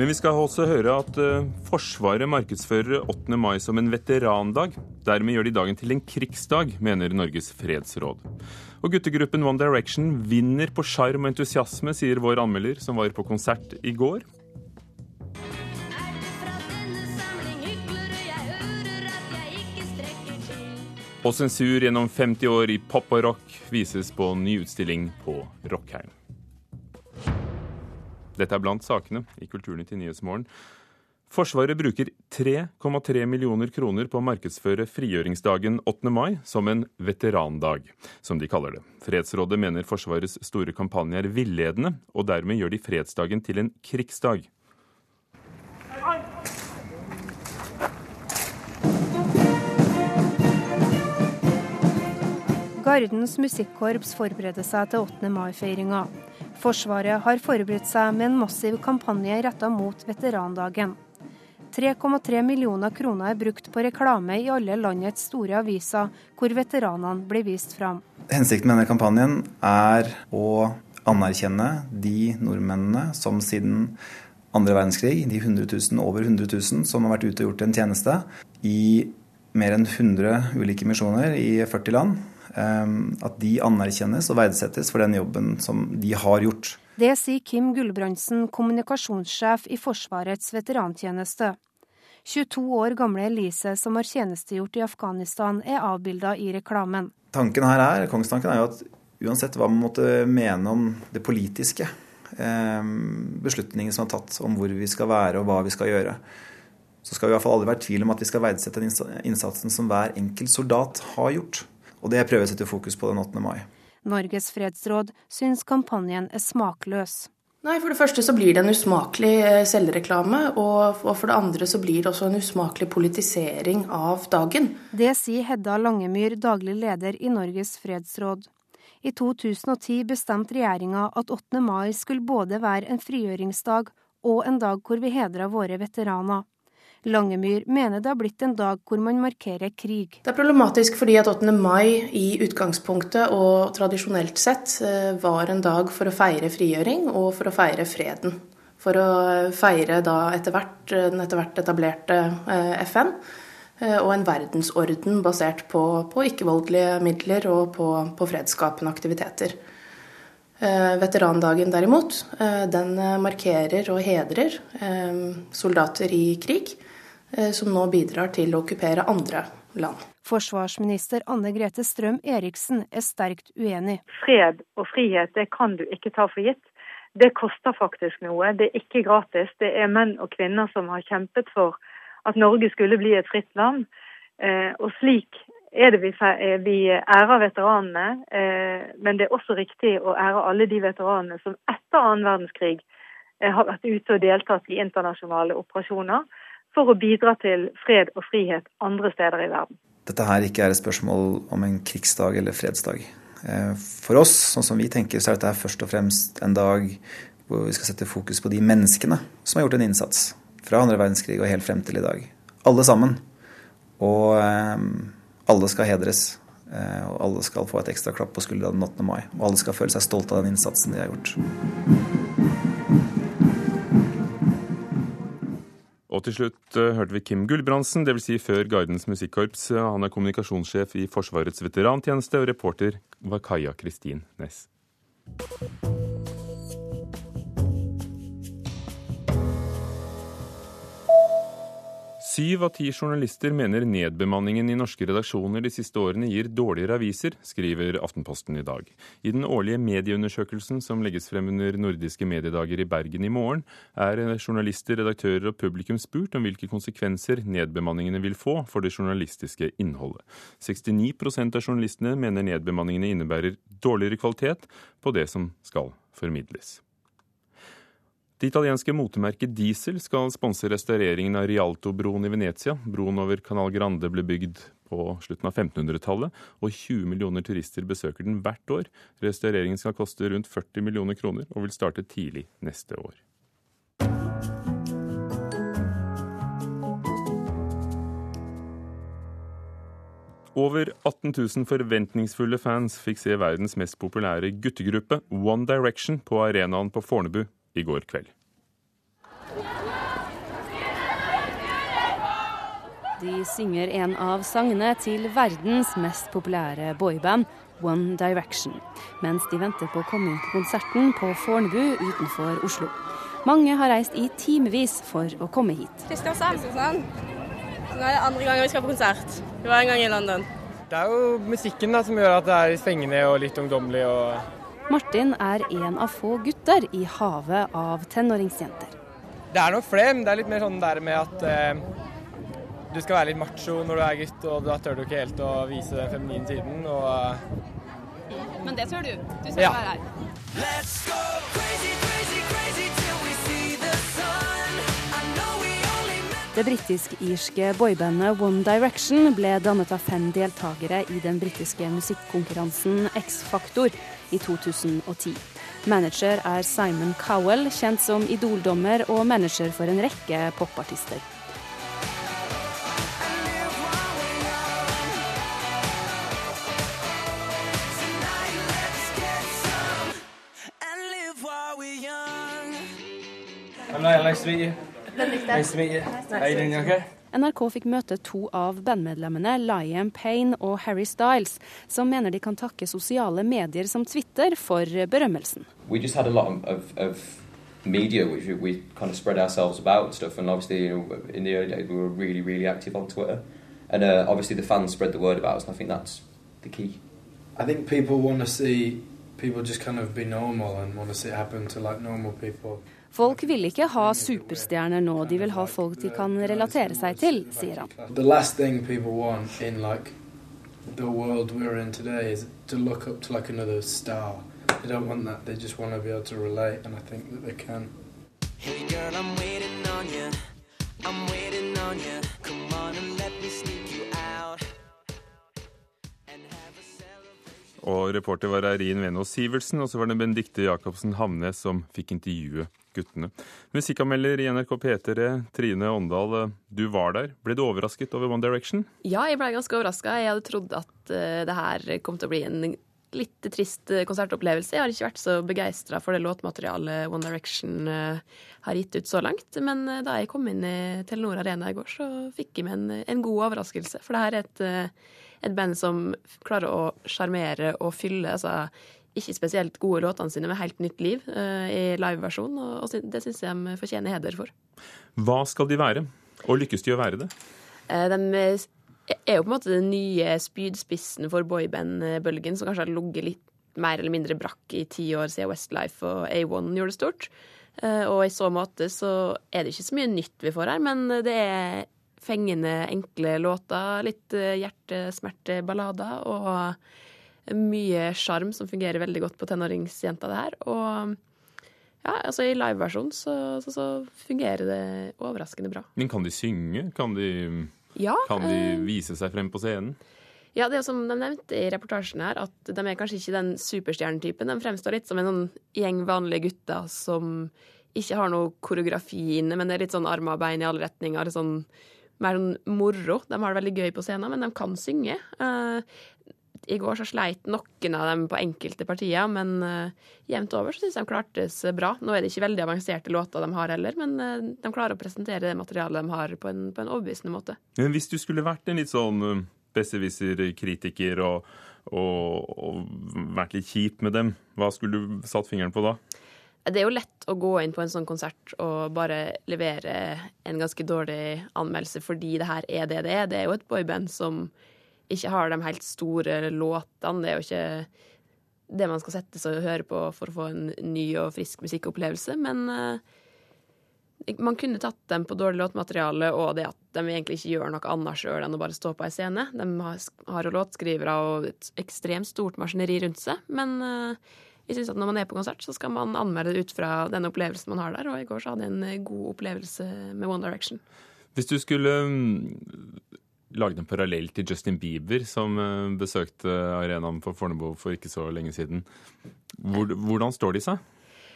Men vi skal også høre at uh, Forsvaret markedsfører 8. mai som en veterandag. Dermed gjør de dagen til en krigsdag, mener Norges fredsråd. Og guttegruppen One Direction vinner på sjarm og entusiasme, sier vår anmelder, som var på konsert i går. Og sensur gjennom 50 år i pop og rock vises på ny utstilling på Rockheim. Dette er blant sakene i Kulturnytt i Nyhetsmorgen. Forsvaret bruker 3,3 millioner kroner på å markedsføre frigjøringsdagen 8. mai som en veterandag, som de kaller det. Fredsrådet mener Forsvarets store kampanje er villedende, og dermed gjør de fredsdagen til en krigsdag. Gardens musikkorps forbereder seg til 8. mai-feiringa. Forsvaret har forberedt seg med en massiv kampanje retta mot veterandagen. 3,3 millioner kroner er brukt på reklame i alle landets store aviser, hvor veteranene blir vist fram. Hensikten med denne kampanjen er å anerkjenne de nordmennene som siden andre verdenskrig, de 100 000, over 100 000 som har vært ute og gjort en tjeneste i mer enn 100 ulike misjoner i 40 land, Ehm, at de anerkjennes og verdsettes for den jobben som de har gjort. Det sier Kim Gulbrandsen, kommunikasjonssjef i Forsvarets veterantjeneste. 22 år gamle Elise, som har tjenestegjort i Afghanistan, er avbilda i reklamen. Tanken her er, Kongstanken er jo at uansett hva man måtte mene om det politiske, ehm, beslutninger som er tatt om hvor vi skal være og hva vi skal gjøre, så skal vi i hvert fall aldri være i tvil om at vi skal verdsette den innsatsen som hver enkelt soldat har gjort. Og det prøver jeg å sette fokus på den 8. mai. Norges fredsråd syns kampanjen er smakløs. Nei, For det første så blir det en usmakelig eh, selvreklame, og, for det andre så blir det også en usmakelig politisering av dagen. Det sier Hedda Langemyr, daglig leder i Norges fredsråd. I 2010 bestemte regjeringa at 8. mai skulle både være en frigjøringsdag og en dag hvor vi hedra våre veteraner. Langemyr mener det har blitt en dag hvor man markerer krig. Det er problematisk fordi at 8. mai i utgangspunktet og tradisjonelt sett eh, var en dag for å feire frigjøring og for å feire freden. For å feire da etter hvert den etter hvert etablerte eh, FN eh, og en verdensorden basert på, på ikke-voldelige midler og på, på fredsskapende aktiviteter. Veterandagen derimot, den markerer og hedrer soldater i krig. Eh, som nå bidrar til å okkupere andre land. Forsvarsminister Anne Grete Strøm Eriksen er sterkt uenig. Fred og frihet det kan du ikke ta for gitt. Det koster faktisk noe. Det er ikke gratis. Det er menn og kvinner som har kjempet for at Norge skulle bli et fritt land. Eh, og slik er det vi, vi ærer veteranene. Eh, men det er også riktig å ære alle de veteranene som etter annen verdenskrig har vært ute og deltatt i internasjonale operasjoner for å bidra til fred og frihet andre steder i verden. Dette her ikke er et spørsmål om en krigsdag eller fredsdag. Eh, for oss, sånn som vi tenker, så er dette først og fremst en dag hvor vi skal sette fokus på de menneskene som har gjort en innsats fra andre verdenskrig og helt frem til i dag. Alle sammen. Og eh, alle skal hedres. Eh, og alle skal få et ekstra klapp på skuldra den 8. mai. Og alle skal føle seg stolte av den innsatsen de har gjort. Og til slutt uh, hørte vi Kim Gulbrandsen, dvs. Si før Gardens Musikkorps. Han er kommunikasjonssjef i Forsvarets veterantjeneste, og reporter var Kaja Kristin Næss. Syv av ti journalister mener nedbemanningen i norske redaksjoner de siste årene gir dårligere aviser, skriver Aftenposten i dag. I den årlige medieundersøkelsen som legges frem under nordiske mediedager i Bergen i morgen, er journalister, redaktører og publikum spurt om hvilke konsekvenser nedbemanningene vil få for det journalistiske innholdet. 69% av journalistene mener nedbemanningene innebærer dårligere kvalitet på det som skal formidles. Det italienske motemerket Diesel skal sponse restaureringen av Rialto-broen i Venezia. Broen over Canal Grande ble bygd på slutten av 1500-tallet, og 20 millioner turister besøker den hvert år. Restaureringen skal koste rundt 40 millioner kroner, og vil starte tidlig neste år. Over 18 000 forventningsfulle fans fikk se verdens mest populære guttegruppe, One Direction, på arenaen på Fornebu i går kveld. De synger en av sangene til verdens mest populære boyband, One Direction, mens de venter på å komme inn på konserten på Fornebu utenfor Oslo. Mange har reist i timevis for å komme hit. Kristiansand. Nå er det andre gangen vi skal på konsert. Vi var en gang i London. Det er jo musikken da, som gjør at det er spengende og litt ungdommelig. og Martin er en av få gutter i havet av tenåringsjenter. det er nok flere, men det er litt mer sånn der med at eh, du skal være litt macho når du er gutt, og da tør du ikke helt å vise den feminine siden. Og, eh, Men det tør du. Du skal Ja. være her. Det britisk-irske boybandet One Direction ble dannet av fem deltakere i den britiske musikkonkurransen X-Factor i 2010. Manager er Simon Cowell, kjent som Idol-dommer og manager for en rekke popartister. I'm Niall, nice to meet you. Nice to meet you. How you doing, you okay? NRK fikk møte to av bandmedlemmene, Liam Payne og Harry Styles, som mener de kan takke sosiale medier som Twitter for berømmelsen. we just had a lot of, of, media which we, we kind of spread ourselves about and stuff. And obviously, you know, in the early days, we were really, really active on Twitter. And uh, obviously, the fans spread the word about us, and I think that's the key. I think people want to see people just kind of be normal and want to see it happen to like normal people. Folk vil ikke ha superstjerner nå, de vil ha folk de kan relatere seg til, sier han. The last thing people want in like the world we're in today is to look up to like another star. They don't want that. They just want to be able to relate, and I think that they can. Hey girl, I'm waiting on you. I'm waiting on you. Come on and let me sneak Og reporter var Eirin Venås Sivertsen, og så var det Benedicte Jacobsen Hamnes som fikk intervjue guttene. Musikkanmelder i NRK P3, Trine Åndal, du var der. Ble du overrasket over One Direction? Ja, jeg ble ganske overraska. Jeg hadde trodd at eh, det her kom til å bli en litt trist eh, konsertopplevelse. Jeg har ikke vært så begeistra for det låtmaterialet One Direction eh, har gitt ut så langt. Men da jeg kom inn i Telenor Arena i går, så fikk jeg meg en, en god overraskelse. For det her er et, et band som klarer å sjarmere og fylle altså, ikke spesielt gode låtene sine med helt nytt liv uh, i liveversjon, og, og det syns jeg de fortjener heder for. Hva skal de være? Og lykkes de å være det? Uh, De er jo på en måte den nye spydspissen for boyband-bølgen, som kanskje har ligget litt mer eller mindre brakk i ti år siden Westlife og A1 gjorde det stort. Eh, Og i så måte så er det ikke så mye nytt vi får her, men det er fengende, enkle låter, litt eh, hjertesmerteballader og mye sjarm som fungerer veldig godt på tenåringsjenta, det her. Og ja, altså i liveversjon så, så, så fungerer det overraskende bra. Men kan de synge? Kan de, Ja, kan de eh, vise seg frem på scenen? Ja, det er som de nevnte i reportasjen her, at de er kanskje ikke den superstjernetypen. De fremstår litt som en sånn gjeng vanlige gutter som ikke har noe koreografi inne, men det er litt sånn armer og bein i alle retninger. Litt sånn mer sånn moro. De har det veldig gøy på scenen, men de kan synge. Eh, I går så sleit noen av dem på enkelte partier, men uh, jevnt over så syns de klartes bra. Nå er det ikke veldig avanserte låter de har heller, men eh, de klarer å presentere det materialet de har, på en, på en overbevisende måte. Men hvis du skulle vært en litt sånn besserwisser-kritiker og, og, og vært litt kjip med dem, hva skulle du satt fingeren på da? Det er jo lett å gå inn på en sånn konsert og bare levere en ganske dårlig anmeldelse fordi det her er det det er. Det er jo et boyband som ikke har de helt store låtene. Det er jo ikke det man skal sette seg og høre på for å få en ny og frisk musikkopplevelse. Men eh, man kunne tatt dem på dårlig låtmateriale og det at de egentlig ikke gjør noe annet sjøl enn å bare stå på ei scene. De har, jo låtskrivere og et ekstremt stort maskineri rundt seg. Men eh, jeg synes at når man er på konsert, så skal man anmelde det ut fra den opplevelsen man har der. Og i går så hadde jeg en eh, god opplevelse med One Direction. Hvis du skulle mm, lagd en parallell til Justin Bieber, som eh, besøkte arenaen på Fornebu for ikke så lenge siden, Hvor, hvordan står de seg?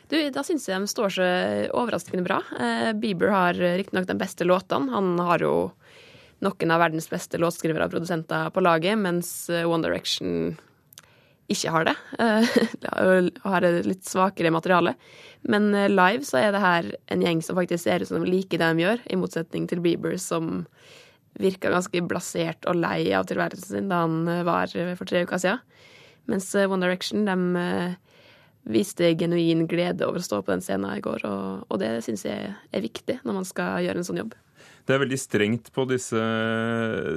Du, Da syns jeg de står seg overraskende bra. Eh, Bieber har riktignok de beste låtene. Han har jo noen av verdens beste låtskrivere og produsenter på laget, mens One Direction ikke har det. Eh, og har et litt svakere materiale. Men eh, live så er det her en gjeng som faktisk ser ut som de liker det de gjør, i motsetning til Bieber, som virka ganske blasert og lei av tilværelsen sin da han eh, var for tre uker siden. Mens eh, One Direction de viste genuin glede over å stå på den scenen i går, og det syns jeg er viktig når man skal gjøre en sånn jobb. Det er veldig strengt på disse,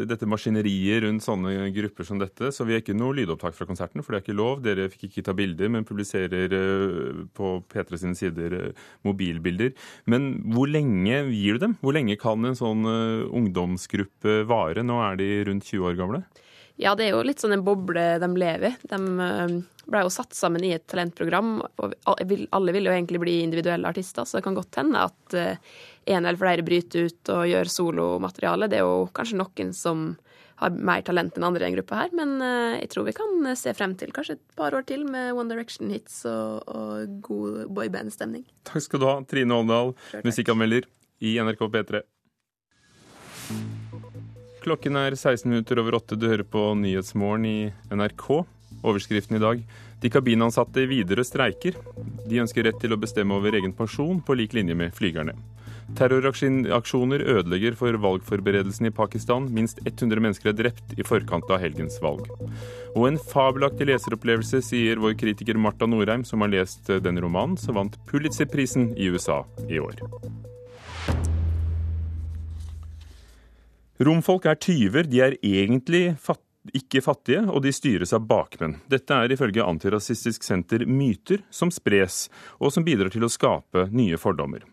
dette maskineriet rundt sånne grupper som dette, så vi har ikke noe lydopptak fra konserten, for det er ikke lov. Dere fikk ikke ta bilder, men publiserer eh, på P3 sine sider eh, mobilbilder. Men hvor lenge gir du dem? Hvor lenge kan en sånn eh, ungdomsgruppe vare? Nå er de rundt 20 år gamle. Ja, det er jo litt sånn en boble de lever i. De ble jo satt sammen i et talentprogram, og alle vil jo egentlig bli individuelle artister, så det kan godt hende at en eller flere bryter ut og gjør solomateriale. Det er jo kanskje noen som har mer talent enn andre i den gruppa her, men eh, jeg tror vi kan se frem til kanskje et par år til med One Direction-hits og, og, god boyband-stemning. Takk skal du ha, Trine Åndal, musikkanmelder i NRK P3. Klokken er 16 minutter over åtte. Du hører på Nyhetsmorgen i NRK. Overskriften i dag de kabinansatte i Widerøe streiker. De ønsker rett til å bestemme over egen pensjon, på lik linje med flygerne. Terroraksjoner ødelegger for valgforberedelsene i Pakistan. Minst 100 mennesker er drept i forkant av helgens valg. Og en fabelaktig leseropplevelse, sier vår kritiker Marta Norheim, som har lest denne romanen, som vant Pulitzer-prisen i USA i år. Romfolk er tyver. De er egentlig fattige ikke fattige, og de styres av bakmenn. Dette er ifølge Antirasistisk Senter myter som spres, og som bidrar til å skape nye fordommer.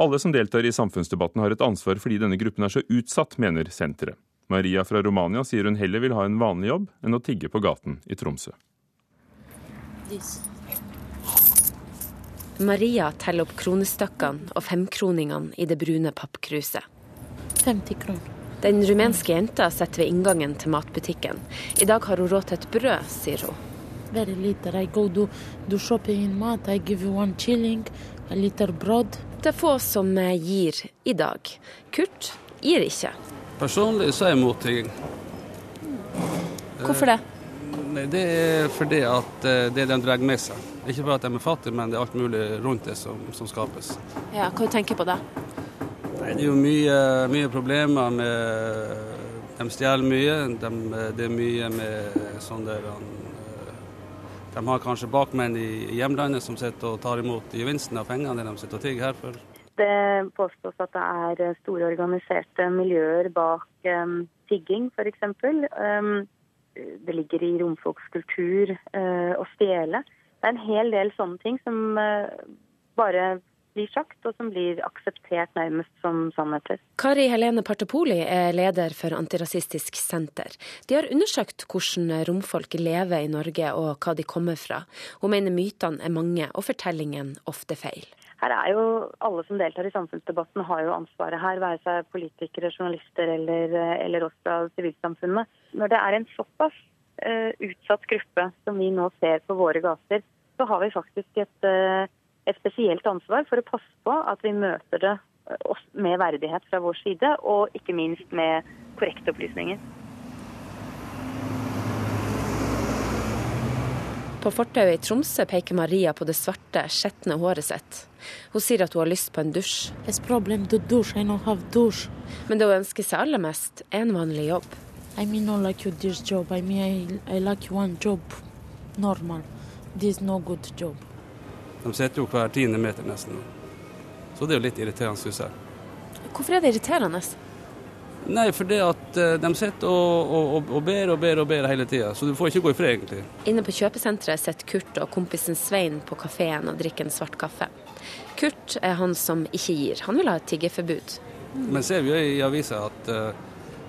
Alle som deltar i samfunnsdebatten har et ansvar fordi denne gruppen er så utsatt, mener senteret. Maria fra Romania sier hun heller vil ha en vanlig jobb enn å tigge på gaten i Tromsø. Maria teller opp kronestykkene og femkroningene i det brune pappkruset. 50 kroner. Den rumenske jenta sitter ved inngangen til matbutikken. I dag har hun råd til et brød, sier hun. Very little. I go to, to shopping mat. I give you one chilling, a little bread. Det er få som gir i dag. Kurt gir ikke. Personlig så er jeg mot tigging. Hvorfor det? Nei, Det er fordi at eh, det de drar med seg. Ikke bare at de er fattige, men det er alt mulig rundt det som, som skapes. Ja, Hva tenker du på da? Nei, det er jo mye, mye problemer med De stjeler mye. De, det er mye med sånn der de har kanskje bakmenn i hjemlandet som sitter og tar imot gevinsten av pengene de sitter og tigger her for. Det påstås at det er store organiserte miljøer bak um, tigging, f.eks. Um, det ligger i romfolks kultur uh, å stjele. Det er en hel del sånne ting som uh, bare blir sagt, og som blir akseptert nærmest som sannheter. Kari Helene Partepoli er leder for Antirasistisk Senter. De har undersøkt hvordan romfolk lever i Norge og hva de kommer fra. Hun mener mytene er mange og fortellingen ofte feil. Her er jo Alle som deltar i samfunnsdebatten har jo ansvaret her, være seg politikere, journalister eller, eller oss fra sivilsamfunnet. Når det er en såpass uh, utsatt gruppe som vi nå ser på våre gater, så har vi faktisk et uh, et spesielt ansvar for å passe på at vi møter det eh, med verdighet fra vår side, og ikke minst med korrekte opplysninger. På fortauet i Tromsø peker Maria på det svarte, skjetne håret sitt. Hun sier at hun har lyst på en dusj. Men det hun ønsker seg aller mest, er en vanlig jobb. I mean, not like this job. I mean, I, I like one job. Normal. This no good job. De sitter jo hver tiende meter nesten. Så det er jo litt irriterende, syns jeg. Hvorfor er det irriterende? Nei, for det at eh, de sitter og, og, og ber og ber og ber hele tida, så du får ikke gå i fred, egentlig. Inne på kjøpesenteret sitter Kurt og kompisen Svein på kafeen og drikker en svart kaffe. Kurt er han som ikke gir. Han vil ha et tiggeforbud. Men ser vi jo i avisa at uh,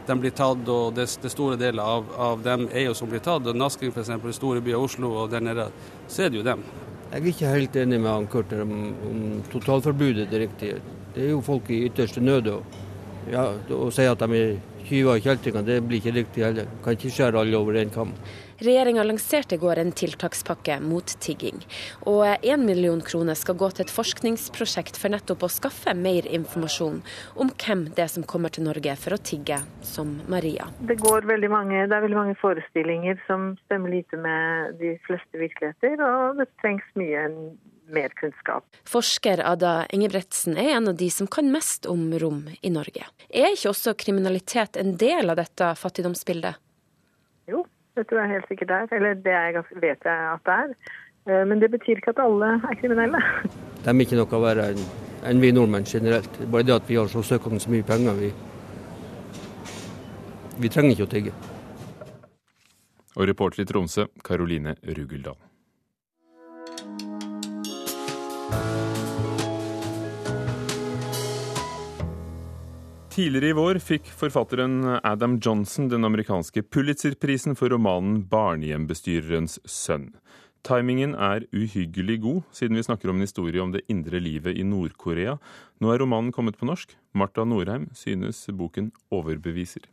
de blir tatt, og det, det store deler av, av, dem er jo som blir tatt. og Nasking f.eks., store byer Oslo og der nede, så er det jo dem. Jeg er ikke helt enig med han Kurt om, om totalforbudet direkte. Det er jo folk i ytterste nød. Og, ja, å si at de er tyver og kjeltringer, det blir ikke riktig heller. Kan ikke skjære alle over én kam. Regjeringa lanserte i går en tiltakspakke mot tigging. Og én million kroner skal gå til et forskningsprosjekt for nettopp å skaffe mer informasjon om hvem det er som kommer til Norge for å tigge, som Maria. Det, veldig mange, det er veldig mange forestillinger som stemmer lite med de fleste virkeligheter, og det trengs mye mer kunnskap. Forsker Ada Engebretsen er en av de som kan mest om rom i Norge. Er ikke også kriminalitet en del av dette fattigdomsbildet? Jo, det tror jeg helt sikkert er. Eller det er, ganske- vet jeg at det er. Eh, Men det betyr ikke at alle er kriminelle. De er ikke noe verre enn enn vi nordmenn generelt. Det er Bare det at vi har så søkende så mye penger. Vi, vi trenger ikke å tigge. Og reporter i Tromsø, Karoline Rugeldal. Tidligere i vår fikk forfatteren Adam Johnson den amerikanske Pulitzer-prisen for romanen 'Barnehjembestyrerens sønn'. Timingen er uhyggelig god, siden vi snakker om en historie om det indre livet i Nord-Korea. Nå er romanen kommet på norsk. Marta Norheim synes boken overbeviser.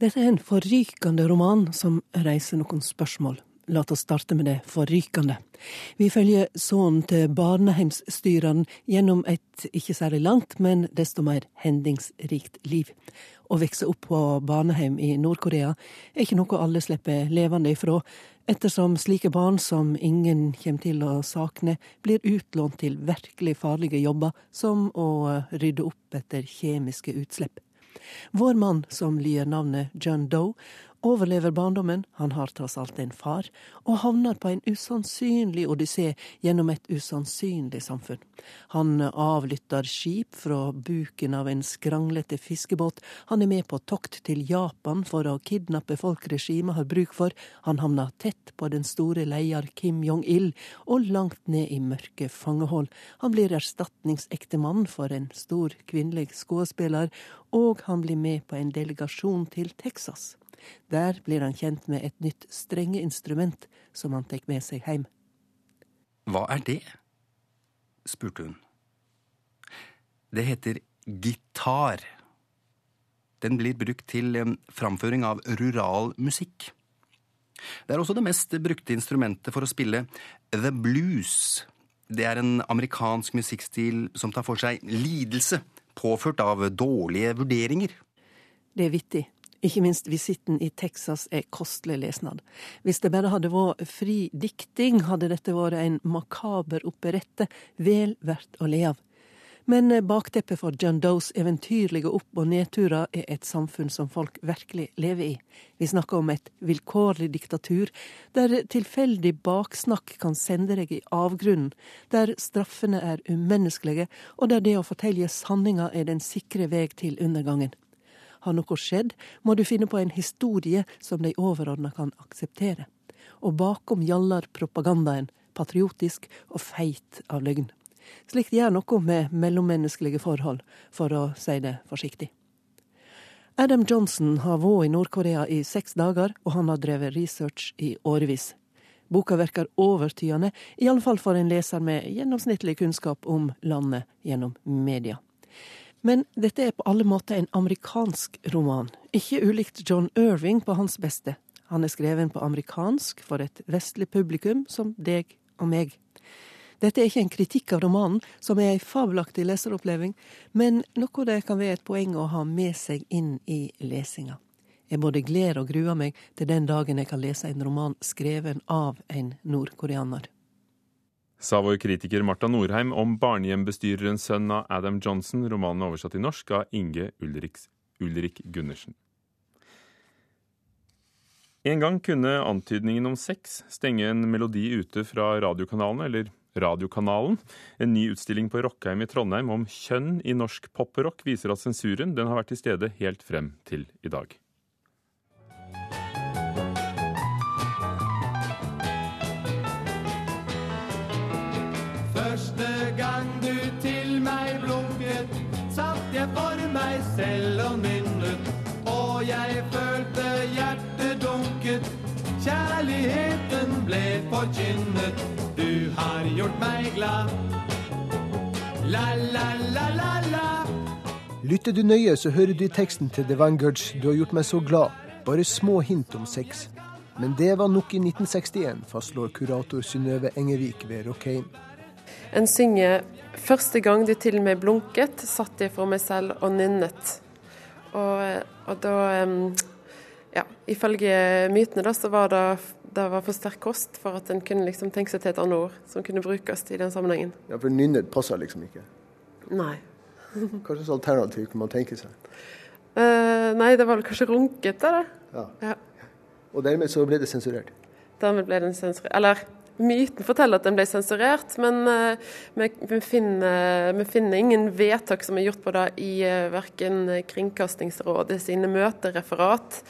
Dette er en forrykende roman som reiser noen spørsmål. La oss starte med det forrykende. Vi følger sønnen til barnehjemsstyreren gjennom et ikke særlig langt, men desto mer hendingsrikt liv. Å vokse opp på barnehjem i Nord-Korea er ikke noe alle slipper levende ifra, ettersom slike barn som ingen kommer til å sakne, blir utlånt til virkelig farlige jobber, som å rydde opp etter kjemiske utslipp. Vår mann, som lyder navnet John Doe, overlever barndommen, han har tross alt en far, og havner på en usannsynlig odyssé gjennom et usannsynlig samfunn. Han avlytter skip fra buken av en skranglete fiskebåt, han er med på tokt til Japan for å kidnappe folk regimet har bruk for, han havner tett på den store leder Kim Jong-il, og langt ned i mørke fangehold. Han blir erstatningsektemann for en stor kvinnelig skuespiller, og han blir med på en delegasjon til Texas. Der blir han kjent med et nytt strengeinstrument som han tar med seg hjem. Hva er det? spurte hun. Det heter gitar. Den blir brukt til eh, framføring av rural musikk. Det er også det mest brukte instrumentet for å spille the blues. Det er en amerikansk musikkstil som tar for seg lidelse påført av dårlige vurderinger. Det er vittig. Ikke minst visitten i Texas er kostelig lesnad. Hvis det bare hadde vært fri dikting, hadde dette vært en makaber operette, vel verdt å le av. Men bakteppet for John Does eventyrlige opp- og nedturer er et samfunn som folk virkelig lever i. Vi snakker om et vilkårlig diktatur, der tilfeldig baksnakk kan sende deg i avgrunnen, der straffene er umenneskelige, og der det å fortelle sanninga er den sikre veg til undergangen. Har noe skjedd, må du finne på en historie som de overordna kan akseptere. Og bakom gjallar propagandaen, patriotisk og feit av løgn. Slikt gjør noe med mellommenneskelige forhold, for å si det forsiktig. Adam Johnson har vært i Nord-Korea i seks dager, og han har drevet research i årevis. Boka virker overtydende, i alle fall for en leser med gjennomsnittlig kunnskap om landet gjennom media. Men dette er på alle måter en amerikansk roman, ikke ulikt John Irving på hans beste. Han er skreven på amerikansk for et vestlig publikum som deg og meg. Dette er ikke en kritikk av romanen, som er ei fabelaktig leseroppleving, men noe det kan være et poeng å ha med seg inn i lesinga. Jeg både gleder og gruer meg til den dagen jeg kan lese en roman skreven av en nordkoreaner. Sa vår kritiker Marta Norheim om barnehjembestyrerens sønn av Adam Johnson, romanen oversatt til norsk av Inge Ulriks, Ulrik Gundersen. En gang kunne antydningen om sex stenge en melodi ute fra radiokanalene, eller Radiokanalen. En ny utstilling på Rockheim i Trondheim om kjønn i norsk poprock viser at sensuren den har vært til stede helt frem til i dag. Selv nynnet. Og jeg følte hjertet dunket, kjærligheten ble forkynnet. Du har gjort meg glad. La, la, la, la, la. Lytter du nøye, så hører du teksten til The Vanguards 'Du har gjort meg så glad'. Bare små hint om sex. Men det var nok i 1961, fastslår kurator Synnøve Engevik ved Rockheim. En synger 'Første gang du til meg blunket, satt jeg for meg selv og nynnet'. Og, og da Ja, ifølge mytene da, så var det det var for sterk kost for at en kunne liksom tenke seg til et annet ord som kunne brukes i den sammenhengen. Ja, For nynnet passer liksom ikke. Nei. Hva slags alternativ kan man tenke seg? Uh, nei, det var vel kanskje runkete, det. Ja. Ja. Og dermed så ble det sensurert. Dermed ble den sensurert. Eller myten forteller at den ble sensurert, men eh, vi, vi, finner, vi finner ingen vedtak som er gjort på det i uh, verken Kringkastingsrådet sine møtereferat.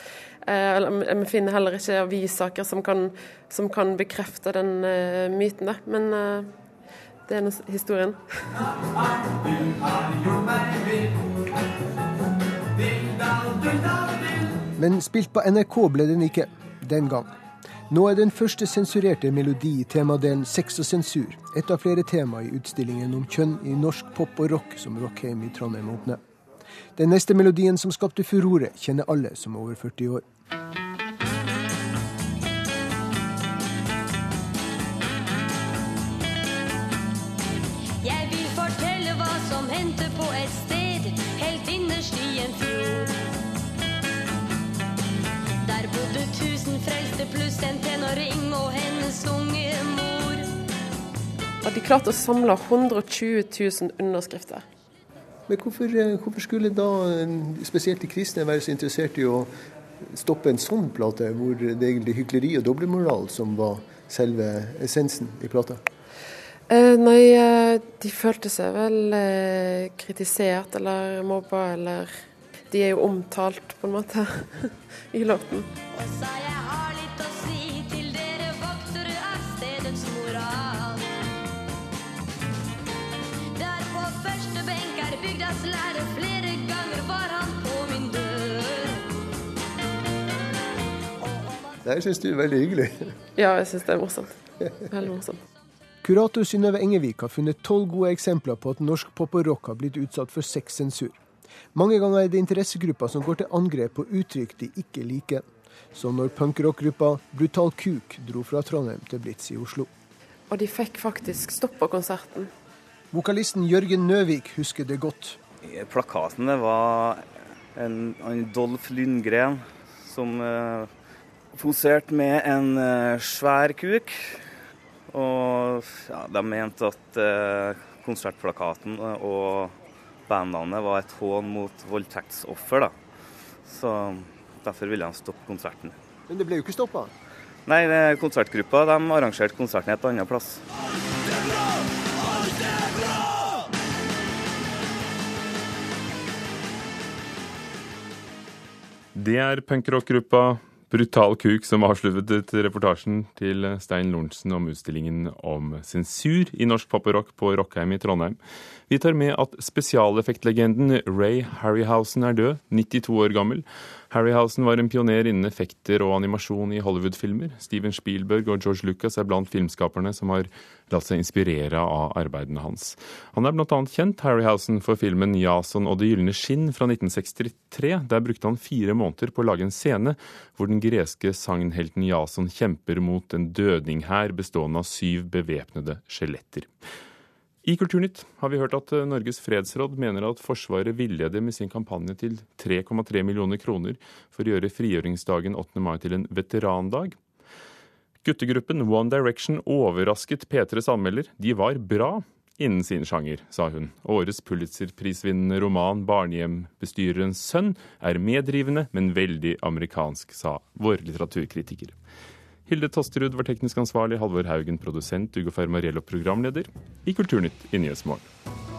eh, vi finner heller ikke avissaker som kan, som kan bekrefte den eh, myten. Da. Men eh, det er nå historien. Men spilt på NRK ble den ikke, den gang. Nå er den første sensurerte melodi i temadelen Sex og sensur, et av flere tema i utstillingen om kjønn i norsk pop og rock som Rockheim i Trondheim åpner. Den neste melodien som skapte furore, kjenner alle som er over 40 år. Frelste en tenåring og hennes unge mor. Og de klarte å samle 120 000 underskrifter. Men hvorfor, eh, hvorfor skulle da eh, spesielt de kristne være så interessert i å stoppe en sånn plate, hvor det er egentlig hykleri og dobbeltmoral som var selve essensen i plata? Eh, nei, eh, de følte seg vel eh, kritisert eller mobba eller De er jo omtalt, på en måte, i låten. Det syns du er veldig hyggelig. Ja, jeg syns det er morsomt. Veldig morsomt. Kurator Synnøve Engevik har funnet tolv gode eksempler på at norsk pop og rock har blitt utsatt for sexsensur. Mange ganger er det interessegrupper som går til angrep på uttrykk de ikke liker. Som når punkrockgruppa Brutal Kuk dro fra Trondheim til Blitz i Oslo. Og de fikk faktisk stoppa konserten. Vokalisten Jørgen Nøvik husker det godt. Plakaten var en, en Dolph Lundgren som eh, poserte med en eh, svær kuk. Og ja, de mente at eh, konsertplakaten og bandnavnet var et hån mot voldtektsoffer. da. Så derfor ville de stoppe konserten. Men det ble jo ikke stoppa. Nei, det- konsertgruppa de arrangerte konserten et annet plass. Det er punkrockgruppa Brutal Kuk som avsluttet reportasjen til Stein Lorentzen om utstillingen om sensur i norsk pop og rock på Rockheim i Trondheim. Vi tar med at spesialeffektlegenden Ray Harryhausen er død, 92 år gammel. Harryhausen var en pioner innen effekter og animasjon i Hollywood-filmer. Steven Spielberg og George Lucas er blant filmskaperne som har latt seg inspirere av arbeidene hans. Han er bl.a. kjent, Harryhausen, for filmen 'Jason og det gylne skinn' fra 1963. Der brukte han fire måneder på å lage en scene hvor den greske sagnhelten Jason kjemper mot en dødninghær bestående av syv bevæpnede skjeletter. I Kulturnytt har vi hørt at eh, Norges fredsråd mener at Forsvaret villeder med sin kampanje til 3,3 millioner kroner for å gjøre frigjøringsdagen 8. mai til en veterandag. Guttegruppen One Direction overrasket P3s anmelder. De var bra innen sin sjanger, sa hun. Årets Pulitzer-prisvinnende roman 'Barnehjembestyrerens sønn' er meddrivende, men veldig amerikansk, sa vår litteraturkritiker. Hilde Tosterud var teknisk ansvarlig, Halvor Haugen produsent, Ugo Fermariello programleder i Kulturnytt i Nyhetsmorgen.